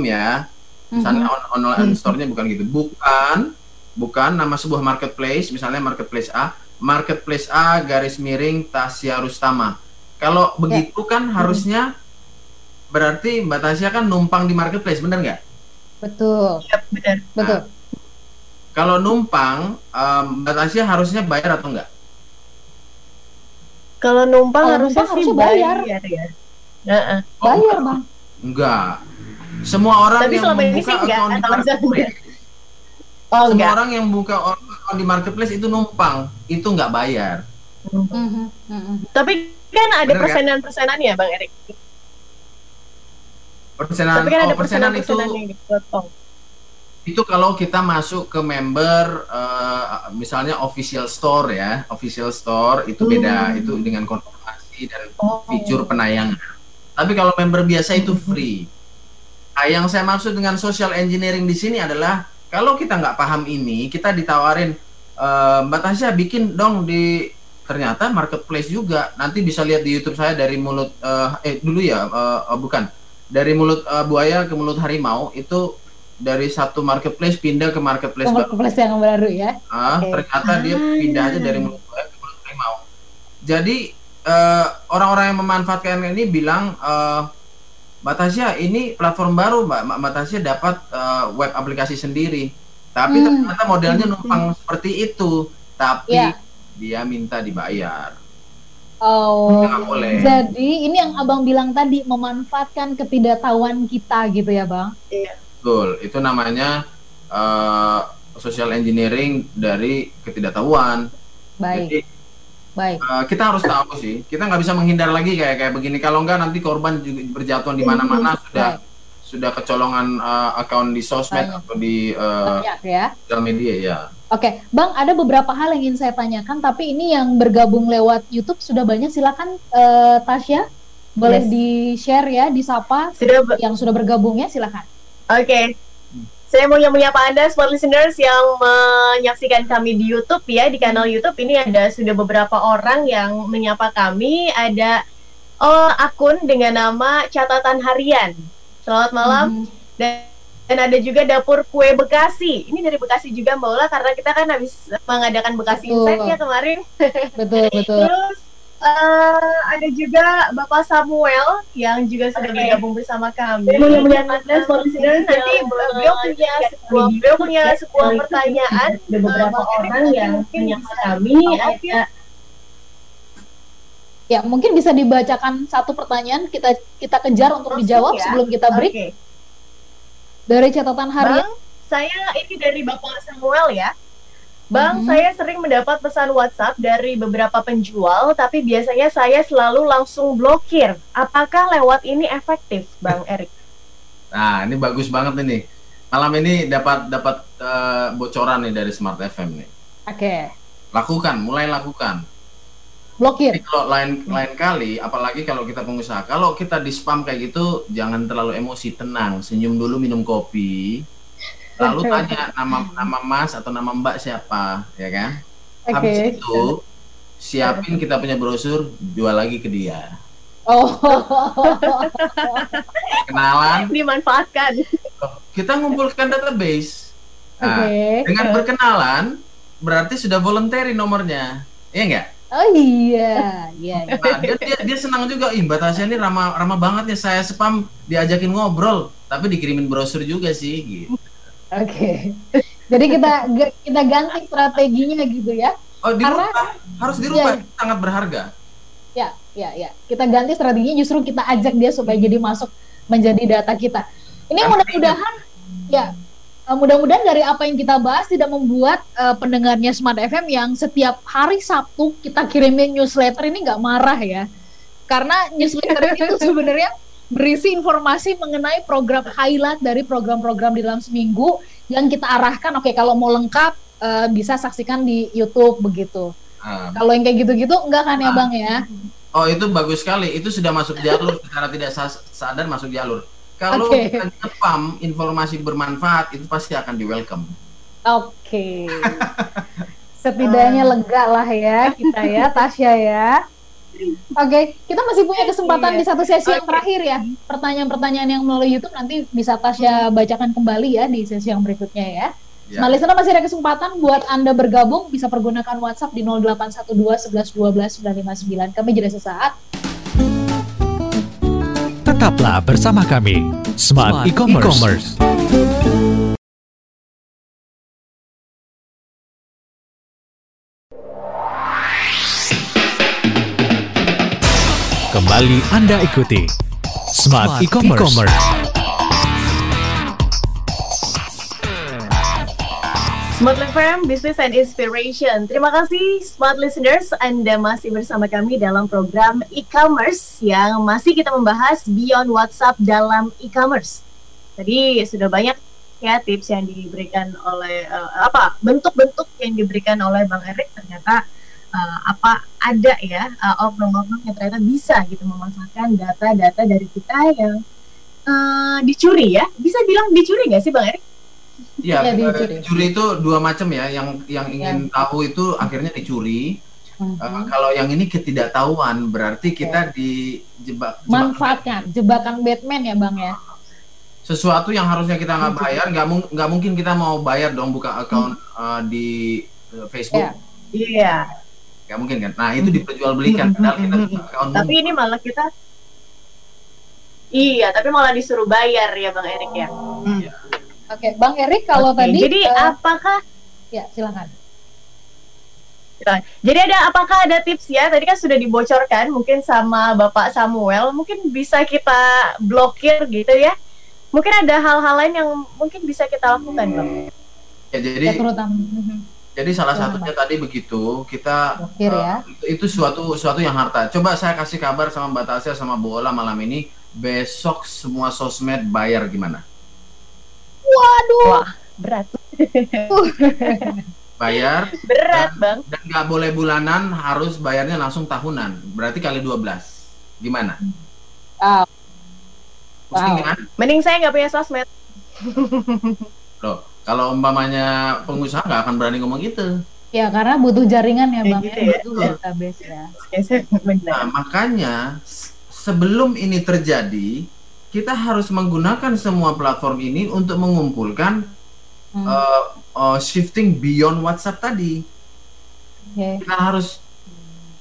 [SPEAKER 4] ya. Misalnya mm -hmm. on online store-nya bukan gitu. Bukan, bukan nama sebuah marketplace, misalnya marketplace A, marketplace A garis miring Tasya Rustama. Kalau begitu kan harusnya berarti Mbak Tasya kan numpang di marketplace, benar nggak?
[SPEAKER 2] Betul.
[SPEAKER 3] Iya, benar.
[SPEAKER 2] Betul. Nah,
[SPEAKER 4] kalau numpang, um, Mbak Tasya harusnya bayar atau enggak?
[SPEAKER 3] Kalau numpang oh, harusnya sih bayar. bayar ya.
[SPEAKER 2] Uh-uh. Oh, bayar, Bang.
[SPEAKER 4] Enggak. Semua orang Tapi yang membuka akun di marketplace. Oh, Semua enggak. orang yang buka akun di marketplace itu numpang, itu enggak bayar.
[SPEAKER 3] Mm-hmm. Tapi kan ada persenan-persenannya, Bang Erik
[SPEAKER 4] persenan Tapi kan ada oh, persenan, persenan itu itu kalau kita masuk ke member uh, misalnya official store ya official store itu beda hmm. itu dengan konfirmasi dan oh. fitur penayangan tapi kalau member biasa itu hmm. free nah, yang saya maksud dengan social engineering di sini adalah kalau kita nggak paham ini kita ditawarin uh, mbak Tasya bikin dong di ternyata marketplace juga nanti bisa lihat di YouTube saya dari mulut uh, eh dulu ya uh, uh, bukan dari mulut uh, buaya ke mulut harimau itu dari satu marketplace pindah ke marketplace,
[SPEAKER 2] ke marketplace yang baru ya.
[SPEAKER 4] Ah, okay. ternyata dia pindah aja dari mulut buaya ke mulut harimau. Jadi uh, orang-orang yang memanfaatkan ini bilang uh, Mbak Tasya ini platform baru Mbak. Mbak Tasya dapat uh, web aplikasi sendiri. Tapi hmm. ternyata modelnya numpang hmm. seperti itu. Tapi yeah. dia minta dibayar.
[SPEAKER 2] Oh, boleh. jadi ini yang abang bilang tadi memanfaatkan ketidaktahuan kita gitu ya bang?
[SPEAKER 4] Iya. Betul, itu namanya uh, social engineering dari ketidaktahuan.
[SPEAKER 2] Baik. Jadi, Baik.
[SPEAKER 4] Uh, kita harus tahu sih, kita nggak bisa menghindar lagi kayak kayak begini. Kalau nggak nanti korban juga berjatuhan di mana-mana hmm, sudah baik. sudah kecolongan uh, akun di sosmed Banyak. atau di uh, ya. sosial media ya.
[SPEAKER 2] Oke, Bang, ada beberapa hal yang ingin saya tanyakan, tapi ini yang bergabung lewat YouTube sudah banyak. Silakan uh, Tasya, boleh yes. di-share ya, disapa sudah yang sudah bergabung ya, silakan.
[SPEAKER 3] Oke. Okay. Saya mau yang menyapa Anda, smart listeners yang menyaksikan kami di YouTube ya, di kanal YouTube ini ada sudah beberapa orang yang menyapa kami. Ada oh, akun dengan nama catatan harian. Selamat malam. Hmm. Dan dan ada juga dapur kue Bekasi. Ini dari Bekasi juga Mbak Ola karena kita kan habis mengadakan Bekasi Insight ya kemarin.
[SPEAKER 2] Betul, betul.
[SPEAKER 3] Terus uh, ada juga Bapak Samuel yang juga sudah okay. bergabung bersama kami.
[SPEAKER 2] Mudah-mudahan
[SPEAKER 3] nanti beliau punya sebuah beliau punya sebuah pertanyaan
[SPEAKER 2] beberapa uh, orang yang punya kami ada Ya, mungkin bisa dibacakan satu pertanyaan kita kita kejar untuk Langsung dijawab ya? sebelum kita break. Okay. Dari catatan harian.
[SPEAKER 3] Bang, saya ini dari Bapak Samuel ya. Bang, hmm. saya sering mendapat pesan WhatsApp dari beberapa penjual, tapi biasanya saya selalu langsung blokir. Apakah lewat ini efektif, Bang Erik?
[SPEAKER 4] Nah, ini bagus banget ini. Malam ini dapat dapat uh, bocoran nih dari Smart FM nih.
[SPEAKER 2] Oke. Okay.
[SPEAKER 4] Lakukan, mulai lakukan
[SPEAKER 2] blokir.
[SPEAKER 4] Jadi kalau lain lain kali, apalagi kalau kita pengusaha, kalau kita di spam kayak gitu, jangan terlalu emosi, tenang, senyum dulu, minum kopi, lalu tanya nama nama Mas atau nama Mbak siapa, ya kan? Okay. Habis itu siapin kita punya brosur, jual lagi ke dia.
[SPEAKER 2] Oh.
[SPEAKER 3] Kenalan. Dimanfaatkan.
[SPEAKER 4] Kita ngumpulkan database. Nah, okay. Dengan berkenalan, berarti sudah voluntary nomornya. Iya enggak?
[SPEAKER 2] Oh iya, iya. iya.
[SPEAKER 4] Nah, dia, dia, dia senang juga, ih Mbak Tasya ini ramah ramah banget ya saya spam diajakin ngobrol, tapi dikirimin brosur juga sih gitu.
[SPEAKER 2] Oke. Okay. Jadi kita kita ganti strateginya gitu ya.
[SPEAKER 4] Oh, dirubah. Karena, harus dirubah, ya, sangat berharga.
[SPEAKER 2] Ya, ya, ya. Kita ganti strateginya justru kita ajak dia supaya jadi masuk menjadi data kita. Ini mudah-mudahan ya Uh, mudah-mudahan dari apa yang kita bahas tidak membuat uh, pendengarnya Smart FM yang setiap hari Sabtu kita kirimin newsletter ini nggak marah ya. Karena newsletter itu sebenarnya berisi informasi mengenai program highlight dari program-program di dalam seminggu yang kita arahkan. Oke, kalau mau lengkap uh, bisa saksikan di YouTube begitu. Um, kalau yang kayak gitu-gitu enggak kan ya, Bang ya?
[SPEAKER 4] Oh, itu bagus sekali. Itu sudah masuk jalur secara tidak sadar masuk jalur kalau okay. kita spam informasi bermanfaat itu pasti akan di welcome.
[SPEAKER 2] Oke. Okay. Setidaknya uh. lega lah ya kita ya, Tasya ya. Oke, okay, kita masih punya kesempatan iya. di satu sesi okay. yang terakhir ya. Pertanyaan-pertanyaan yang melalui YouTube nanti bisa Tasya bacakan kembali ya di sesi yang berikutnya ya. Ya. Nah, listener masih ada kesempatan buat Anda bergabung bisa pergunakan WhatsApp di 0812 11 12 959. Kami jeda sesaat.
[SPEAKER 1] Tetaplah bersama kami, Smart, E-Commerce. Kembali Anda ikuti Smart, E-Commerce.
[SPEAKER 3] Smart FM, Business and Inspiration. Terima kasih Smart Listeners, Anda masih bersama kami dalam program e-commerce yang masih kita membahas beyond WhatsApp dalam e-commerce. Tadi sudah banyak ya tips yang diberikan oleh uh, apa bentuk-bentuk yang diberikan oleh Bang Erik ternyata uh, apa ada ya uh, oknum-oknum yang ternyata bisa gitu memanfaatkan data-data dari kita yang uh, dicuri ya. Bisa bilang dicuri nggak sih Bang Erik?
[SPEAKER 4] Iya, ya, dicuri. dicuri itu dua macam ya. Yang yang ingin ya. tahu itu akhirnya dicuri. Uh, uh, kalau yang ini ketidaktahuan berarti kita ya. dijebak.
[SPEAKER 2] Manfaatkan jebakan Batman ya bang ya.
[SPEAKER 4] Sesuatu yang harusnya kita nggak bayar, nggak mung mungkin kita mau bayar dong buka account hmm. uh, di uh, Facebook.
[SPEAKER 3] Iya. Yeah.
[SPEAKER 4] Nggak mungkin kan. Nah itu diperjualbelikan. Padahal kita.
[SPEAKER 3] Tapi ini malah kita Iya, tapi malah disuruh bayar ya Bang Erik ya. Hmm.
[SPEAKER 2] Iya. Oke, Bang Erik kalau okay, tadi
[SPEAKER 3] Jadi uh, apakah
[SPEAKER 2] ya silakan.
[SPEAKER 3] Jadi ada apakah ada tips ya? Tadi kan sudah dibocorkan mungkin sama Bapak Samuel, mungkin bisa kita blokir gitu ya. Mungkin ada hal-hal lain yang mungkin bisa kita lakukan, Bang.
[SPEAKER 4] Ya, jadi ya, terutama. Jadi salah satunya Bang. tadi begitu kita uh, ya. itu, itu suatu suatu yang harta. Coba saya kasih kabar sama Mbak Tasya sama Bu Ola malam ini besok semua sosmed bayar gimana?
[SPEAKER 2] Waduh.
[SPEAKER 3] Wah, berat.
[SPEAKER 4] Bayar.
[SPEAKER 3] Berat, dan, Bang.
[SPEAKER 4] Dan nggak boleh bulanan, harus bayarnya langsung tahunan. Berarti kali 12. Gimana?
[SPEAKER 3] Wow. wow. kan? Mending saya nggak punya sosmed.
[SPEAKER 4] Loh, kalau umpamanya pengusaha nggak akan berani ngomong gitu.
[SPEAKER 2] Ya, karena butuh jaringan ya, Bang. Gitu ya, butuh ya. database ya.
[SPEAKER 4] Nah, makanya sebelum ini terjadi, kita harus menggunakan semua platform ini untuk mengumpulkan hmm. uh, uh, shifting beyond WhatsApp tadi. Okay. Kita harus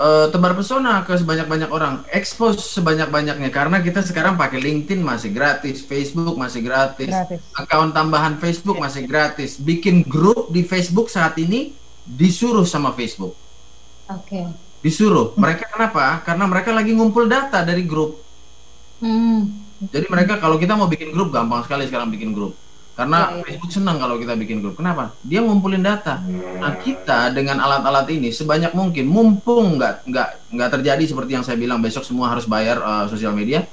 [SPEAKER 4] uh, tebar pesona ke sebanyak-banyak orang, expose sebanyak-banyaknya karena kita sekarang pakai LinkedIn masih gratis, Facebook masih gratis, gratis. akun tambahan Facebook okay. masih gratis, bikin grup di Facebook saat ini disuruh sama Facebook.
[SPEAKER 2] Oke. Okay.
[SPEAKER 4] Disuruh. Mereka kenapa? Karena mereka lagi ngumpul data dari grup. Hmm jadi mereka kalau kita mau bikin grup gampang sekali sekarang bikin grup. Karena ya, ya. Facebook senang kalau kita bikin grup. Kenapa? Dia ngumpulin data. Nah kita dengan alat-alat ini sebanyak mungkin, mumpung nggak nggak nggak terjadi seperti yang saya bilang besok semua harus bayar uh, sosial media,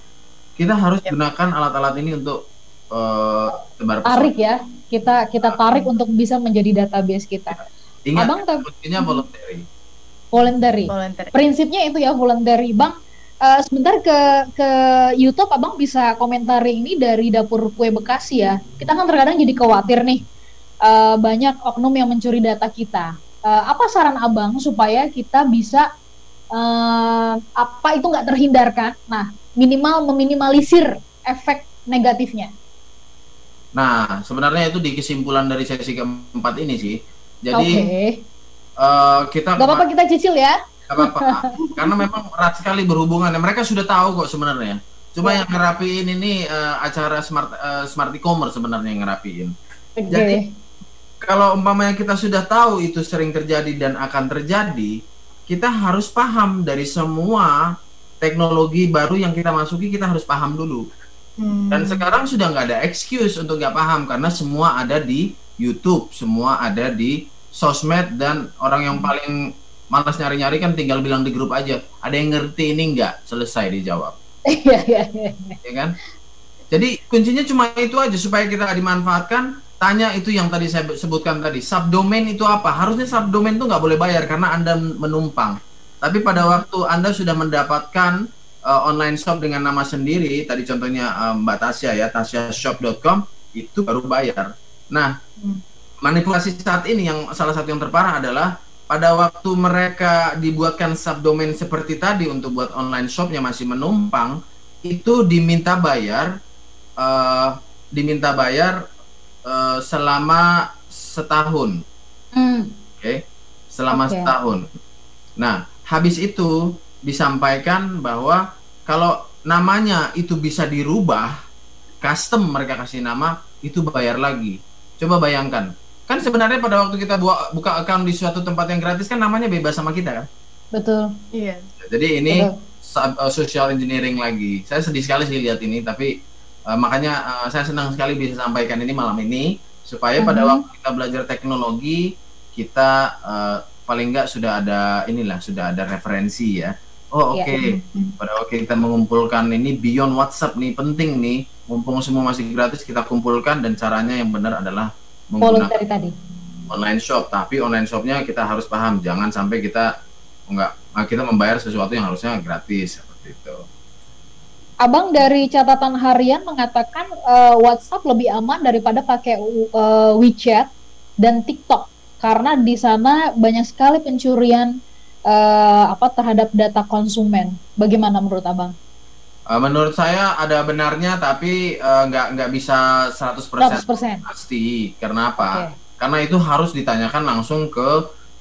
[SPEAKER 4] kita harus ya. gunakan alat-alat ini untuk uh,
[SPEAKER 2] tebar Tarik ya, kita kita tarik untuk bisa menjadi database kita.
[SPEAKER 4] Ingat, Abang kuncinya voluntary.
[SPEAKER 2] Voluntary. voluntary. Prinsipnya itu ya voluntary, bang uh, sebentar ke ke YouTube abang bisa komentari ini dari dapur kue Bekasi ya. Kita kan terkadang jadi khawatir nih uh, banyak oknum yang mencuri data kita. Uh, apa saran abang supaya kita bisa uh, apa itu nggak terhindarkan? Nah minimal meminimalisir efek negatifnya.
[SPEAKER 4] Nah sebenarnya itu di kesimpulan dari sesi keempat ini sih. Jadi okay. uh, kita.
[SPEAKER 2] Gak apa-apa kita cicil ya
[SPEAKER 4] apa-apa karena memang erat sekali berhubungan mereka sudah tahu kok sebenarnya cuma ya. yang ngerapiin ini uh, acara smart uh, smart e-commerce sebenarnya yang ngerapiin okay. jadi kalau umpamanya kita sudah tahu itu sering terjadi dan akan terjadi kita harus paham dari semua teknologi baru yang kita masuki kita harus paham dulu hmm. dan sekarang sudah nggak ada excuse untuk nggak paham karena semua ada di YouTube semua ada di sosmed dan orang yang paling malas nyari-nyari kan tinggal bilang di grup aja. Ada yang ngerti ini enggak selesai dijawab. Iya, iya iya. Ya kan? Jadi kuncinya cuma itu aja supaya kita dimanfaatkan. Tanya itu yang tadi saya sebutkan tadi subdomain itu apa? Harusnya subdomain itu nggak boleh bayar karena anda menumpang. Tapi pada waktu anda sudah mendapatkan uh, online shop dengan nama sendiri tadi contohnya uh, Mbak Tasya ya tasyashop.com itu baru bayar. Nah hmm. manipulasi saat ini yang salah satu yang terparah adalah pada waktu mereka dibuatkan subdomain seperti tadi untuk buat online shopnya masih menumpang itu diminta bayar uh, diminta bayar uh, selama setahun mm. oke okay? selama okay. setahun nah habis itu disampaikan bahwa kalau namanya itu bisa dirubah custom mereka kasih nama itu bayar lagi coba bayangkan kan sebenarnya pada waktu kita buka, buka account di suatu tempat yang gratis kan namanya bebas sama kita kan
[SPEAKER 2] betul
[SPEAKER 3] iya
[SPEAKER 4] jadi ini Betul. Uh, social engineering lagi saya sedih sekali sih lihat ini tapi uh, makanya uh, saya senang sekali bisa sampaikan ini malam ini supaya uh -huh. pada mhm. waktu kita belajar teknologi kita uh, paling enggak sudah ada inilah sudah ada referensi ya oh iya, oke okay. yeah. pada waktu kita mengumpulkan ini beyond WhatsApp nih penting nih mumpung semua masih gratis kita kumpulkan dan caranya yang benar adalah
[SPEAKER 2] voluntary tadi.
[SPEAKER 4] online shop. Tapi online shopnya kita harus paham. Jangan sampai kita enggak kita membayar sesuatu yang harusnya gratis seperti itu.
[SPEAKER 2] Abang dari catatan harian mengatakan uh, WhatsApp lebih aman daripada pakai uh, WeChat dan TikTok. Karena di sana banyak sekali pencurian uh, apa terhadap data konsumen. Bagaimana menurut Abang?
[SPEAKER 4] Uh, menurut saya ada benarnya tapi uh, nggak nggak bisa 100%, 100%. pasti. Karena apa? Okay. Karena itu harus ditanyakan langsung ke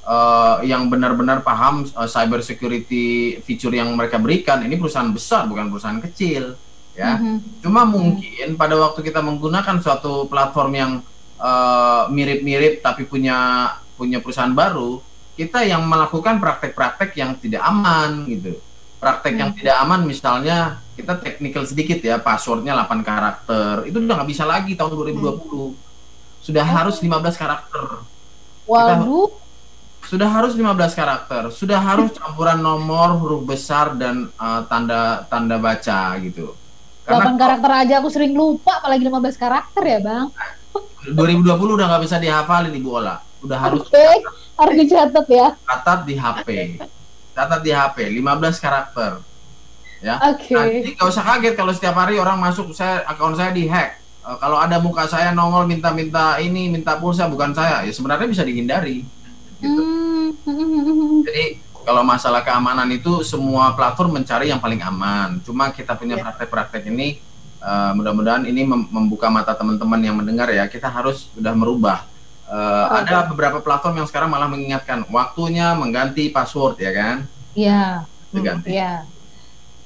[SPEAKER 4] uh, yang benar-benar paham uh, cyber security feature yang mereka berikan. Ini perusahaan besar bukan perusahaan kecil, ya. Mm -hmm. Cuma mungkin pada waktu kita menggunakan suatu platform yang mirip-mirip uh, tapi punya punya perusahaan baru, kita yang melakukan praktek-praktek yang tidak aman gitu praktek hmm. yang tidak aman misalnya kita teknikal sedikit ya passwordnya 8 karakter itu udah nggak bisa lagi tahun 2020 hmm. sudah oh. harus 15 karakter
[SPEAKER 2] waduh
[SPEAKER 4] sudah harus 15 karakter sudah harus campuran nomor huruf besar dan uh, tanda tanda baca gitu
[SPEAKER 2] Karena 8 karakter aja aku sering lupa apalagi 15 karakter ya bang
[SPEAKER 4] 2020 udah nggak bisa dihafalin ibu Ola udah harus
[SPEAKER 2] okay. harus dicatat ya
[SPEAKER 4] catat di HP catat di HP 15 karakter ya okay. nanti gak usah kaget kalau setiap hari orang masuk saya akun saya dihack uh, kalau ada muka saya nongol minta-minta ini minta pulsa bukan saya ya sebenarnya bisa dihindari gitu. mm. jadi kalau masalah keamanan itu semua platform mencari yang paling aman. Cuma kita punya iya. praktek-praktek ini uh, mudah-mudahan ini mem membuka mata teman-teman yang mendengar ya. Kita harus sudah merubah. Uh. Ada beberapa platform yang sekarang malah mengingatkan waktunya mengganti password ya kan?
[SPEAKER 2] Iya.
[SPEAKER 4] Diganti.
[SPEAKER 2] Iya.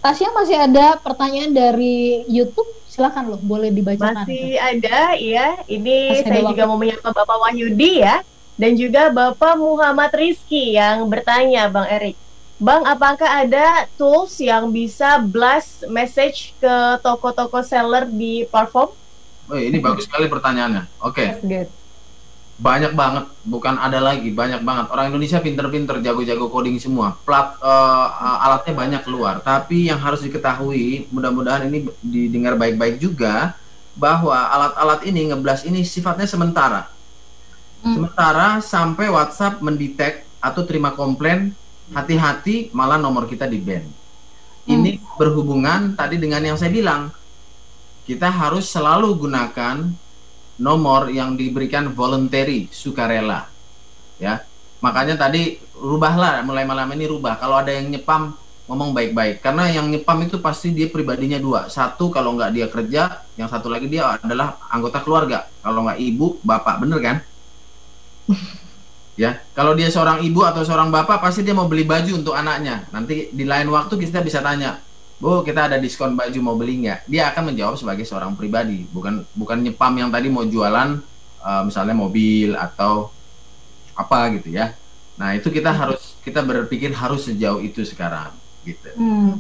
[SPEAKER 2] Tasya masih ada pertanyaan dari YouTube silakan loh boleh dibacakan.
[SPEAKER 3] Masih ada ya. Ini Masih saya juga mau menyapa Bapak Wahyudi ya dan juga Bapak Muhammad Rizky yang bertanya Bang Erik. Bang, apakah ada tools yang bisa blast message ke toko-toko seller di platform?
[SPEAKER 4] Oh, ini bagus sekali pertanyaannya. Oke. Okay. Banyak banget, bukan ada lagi, banyak banget. Orang Indonesia pinter-pinter, jago-jago coding semua. Plat uh, alatnya banyak keluar. Tapi yang harus diketahui, mudah-mudahan ini didengar baik-baik juga bahwa alat-alat ini ngeblas ini sifatnya sementara Hmm. Sementara sampai WhatsApp mendetek atau terima komplain, hati-hati malah nomor kita di ban. Hmm. Ini berhubungan tadi dengan yang saya bilang. Kita harus selalu gunakan nomor yang diberikan voluntary, sukarela. Ya. Makanya tadi rubahlah mulai malam ini rubah. Kalau ada yang nyepam ngomong baik-baik karena yang nyepam itu pasti dia pribadinya dua satu kalau nggak dia kerja yang satu lagi dia adalah anggota keluarga kalau nggak ibu bapak bener kan ya kalau dia seorang ibu atau seorang bapak pasti dia mau beli baju untuk anaknya nanti di lain waktu kita bisa tanya bu kita ada diskon baju mau beli nggak? Dia akan menjawab sebagai seorang pribadi. Bukan bukan nyepam yang tadi mau jualan uh, misalnya mobil atau apa gitu ya. Nah itu kita harus kita berpikir harus sejauh itu sekarang gitu. Hmm.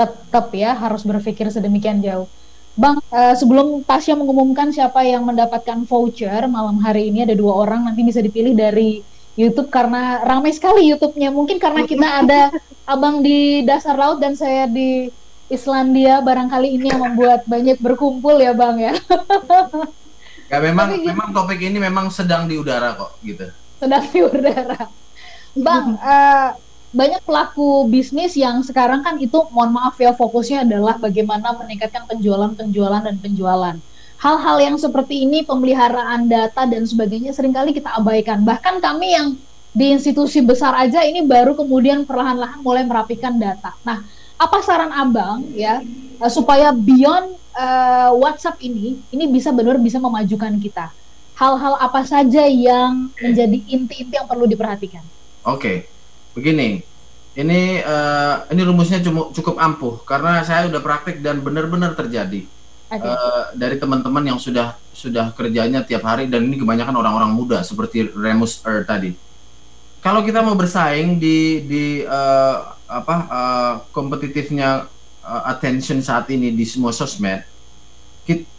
[SPEAKER 2] tetap ya harus berpikir sedemikian jauh. Bang, uh, sebelum Tasya mengumumkan siapa yang mendapatkan voucher malam hari ini ada dua orang nanti bisa dipilih dari YouTube karena ramai sekali YouTube-nya. Mungkin karena kita ada abang di dasar laut dan saya di Islandia barangkali ini yang membuat banyak berkumpul ya bang ya.
[SPEAKER 4] ya memang Tapi, memang topik ini memang sedang di udara kok gitu.
[SPEAKER 2] Sedang di udara. Bang, uh, banyak pelaku bisnis yang sekarang kan itu mohon maaf ya fokusnya adalah bagaimana meningkatkan penjualan-penjualan dan penjualan. Hal-hal yang seperti ini pemeliharaan data dan sebagainya sering kali kita abaikan. Bahkan kami yang di institusi besar aja ini baru kemudian perlahan-lahan mulai merapikan data. Nah, apa saran Abang ya eh, supaya beyond uh, WhatsApp ini ini bisa benar bisa memajukan kita? Hal-hal apa saja yang menjadi inti-inti yang perlu diperhatikan?
[SPEAKER 4] Oke. Begini ini uh, ini rumusnya cukup ampuh karena saya udah praktik dan benar-benar terjadi uh, dari teman-teman yang sudah sudah kerjanya tiap hari dan ini kebanyakan orang-orang muda seperti Remus Er tadi. Kalau kita mau bersaing di di uh, apa uh, kompetitifnya uh, attention saat ini di semua sosmed,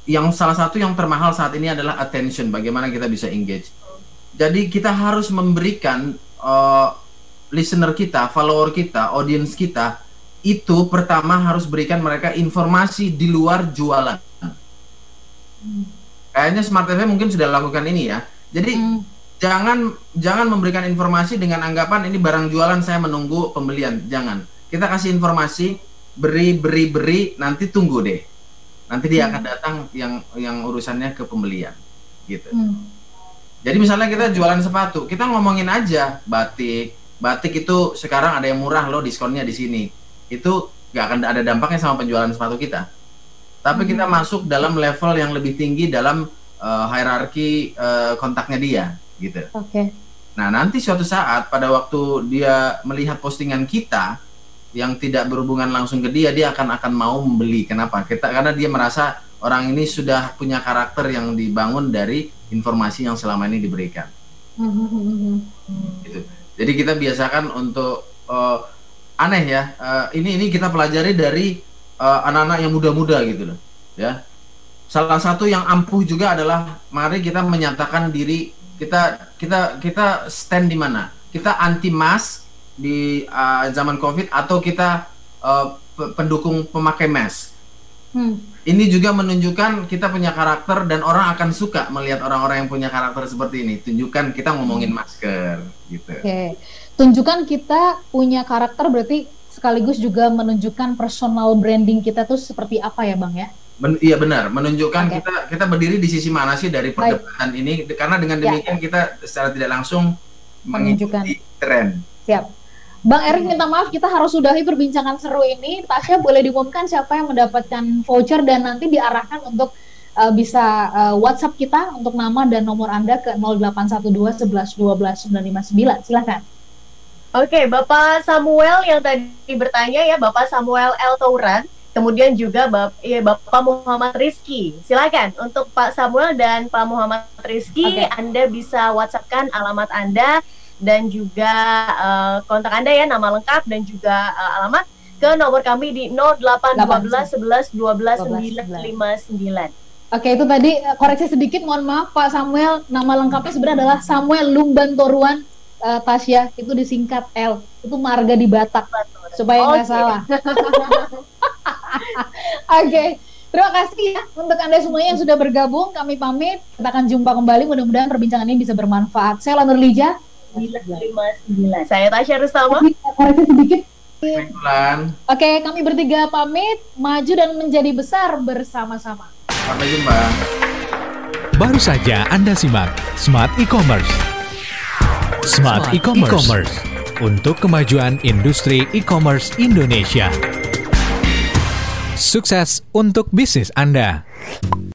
[SPEAKER 4] yang salah satu yang termahal saat ini adalah attention. Bagaimana kita bisa engage. Jadi kita harus memberikan uh, listener kita, follower kita, audience kita itu pertama harus berikan mereka informasi di luar jualan. Hmm. Kayaknya Smart TV mungkin sudah lakukan ini ya. Jadi hmm. jangan jangan memberikan informasi dengan anggapan ini barang jualan saya menunggu pembelian. Jangan. Kita kasih informasi, beri beri beri, nanti tunggu deh. Nanti dia hmm. akan datang yang yang urusannya ke pembelian gitu. Hmm. Jadi misalnya kita jualan sepatu, kita ngomongin aja batik, batik itu sekarang ada yang murah loh diskonnya di sini itu nggak akan ada dampaknya sama penjualan sepatu kita tapi kita hmm. masuk dalam level yang lebih tinggi dalam uh, hierarki uh, kontaknya dia gitu
[SPEAKER 2] oke okay.
[SPEAKER 4] nah nanti suatu saat pada waktu dia melihat postingan kita yang tidak berhubungan langsung ke dia dia akan akan mau membeli kenapa kita karena dia merasa orang ini sudah punya karakter yang dibangun dari informasi yang selama ini diberikan hmm. gitu jadi kita biasakan untuk uh, aneh ya. Uh, ini ini kita pelajari dari eh, anak-anak uh, yang muda-muda gitu loh, ya. Salah satu yang ampuh juga adalah mari kita menyatakan diri kita kita kita stand di mana? Kita anti mask di uh, zaman Covid atau kita uh, pendukung pemakai mask? Hmm. Ini juga menunjukkan kita punya karakter dan orang akan suka melihat orang-orang yang punya karakter seperti ini. Tunjukkan kita ngomongin masker gitu.
[SPEAKER 2] Oke. Okay. Tunjukkan kita punya karakter berarti sekaligus juga menunjukkan personal branding kita tuh seperti apa ya, Bang ya?
[SPEAKER 4] Men iya benar, menunjukkan okay. kita kita berdiri di sisi mana sih dari perdebatan Baik. ini karena dengan ya. demikian ya. kita secara tidak langsung menunjukkan tren.
[SPEAKER 2] Siap. Bang Erik minta maaf kita harus sudahi perbincangan seru ini. Tasya boleh diumumkan siapa yang mendapatkan voucher dan nanti diarahkan untuk uh, bisa uh, WhatsApp kita untuk nama dan nomor Anda ke 0812 11 12 959. Silakan.
[SPEAKER 3] Oke, Bapak Samuel yang tadi bertanya ya, Bapak Samuel L. Tauran, kemudian juga Bapak, ya, Bapak Muhammad Rizky. Silakan untuk Pak Samuel dan Pak Muhammad Rizky, okay. Anda bisa WhatsAppkan alamat Anda dan juga uh, kontak Anda ya, nama lengkap dan juga uh, alamat ke nomor kami di 0812 11 12 959.
[SPEAKER 2] Oke, itu tadi eh, koreksi sedikit, mohon maaf Pak Samuel, nama lengkapnya sebenarnya adalah Samuel Lumban Toruan uh, Tasya, itu disingkat L, itu marga di Batak, supaya nggak okay. salah. Oke, okay. terima kasih ya untuk Anda semuanya yang sudah bergabung, kami pamit, kita akan jumpa kembali, mudah-mudahan perbincangan ini bisa bermanfaat. Saya Lanur Lija,
[SPEAKER 3] 959. Saya Tasya Rustama.
[SPEAKER 2] Koreksi sedikit. Oke, kami bertiga pamit, maju dan menjadi besar bersama-sama.
[SPEAKER 4] Sampai jumpa.
[SPEAKER 1] Baru saja Anda simak Smart E-Commerce. Smart, E-Commerce untuk kemajuan industri e-commerce Indonesia. Sukses untuk bisnis Anda.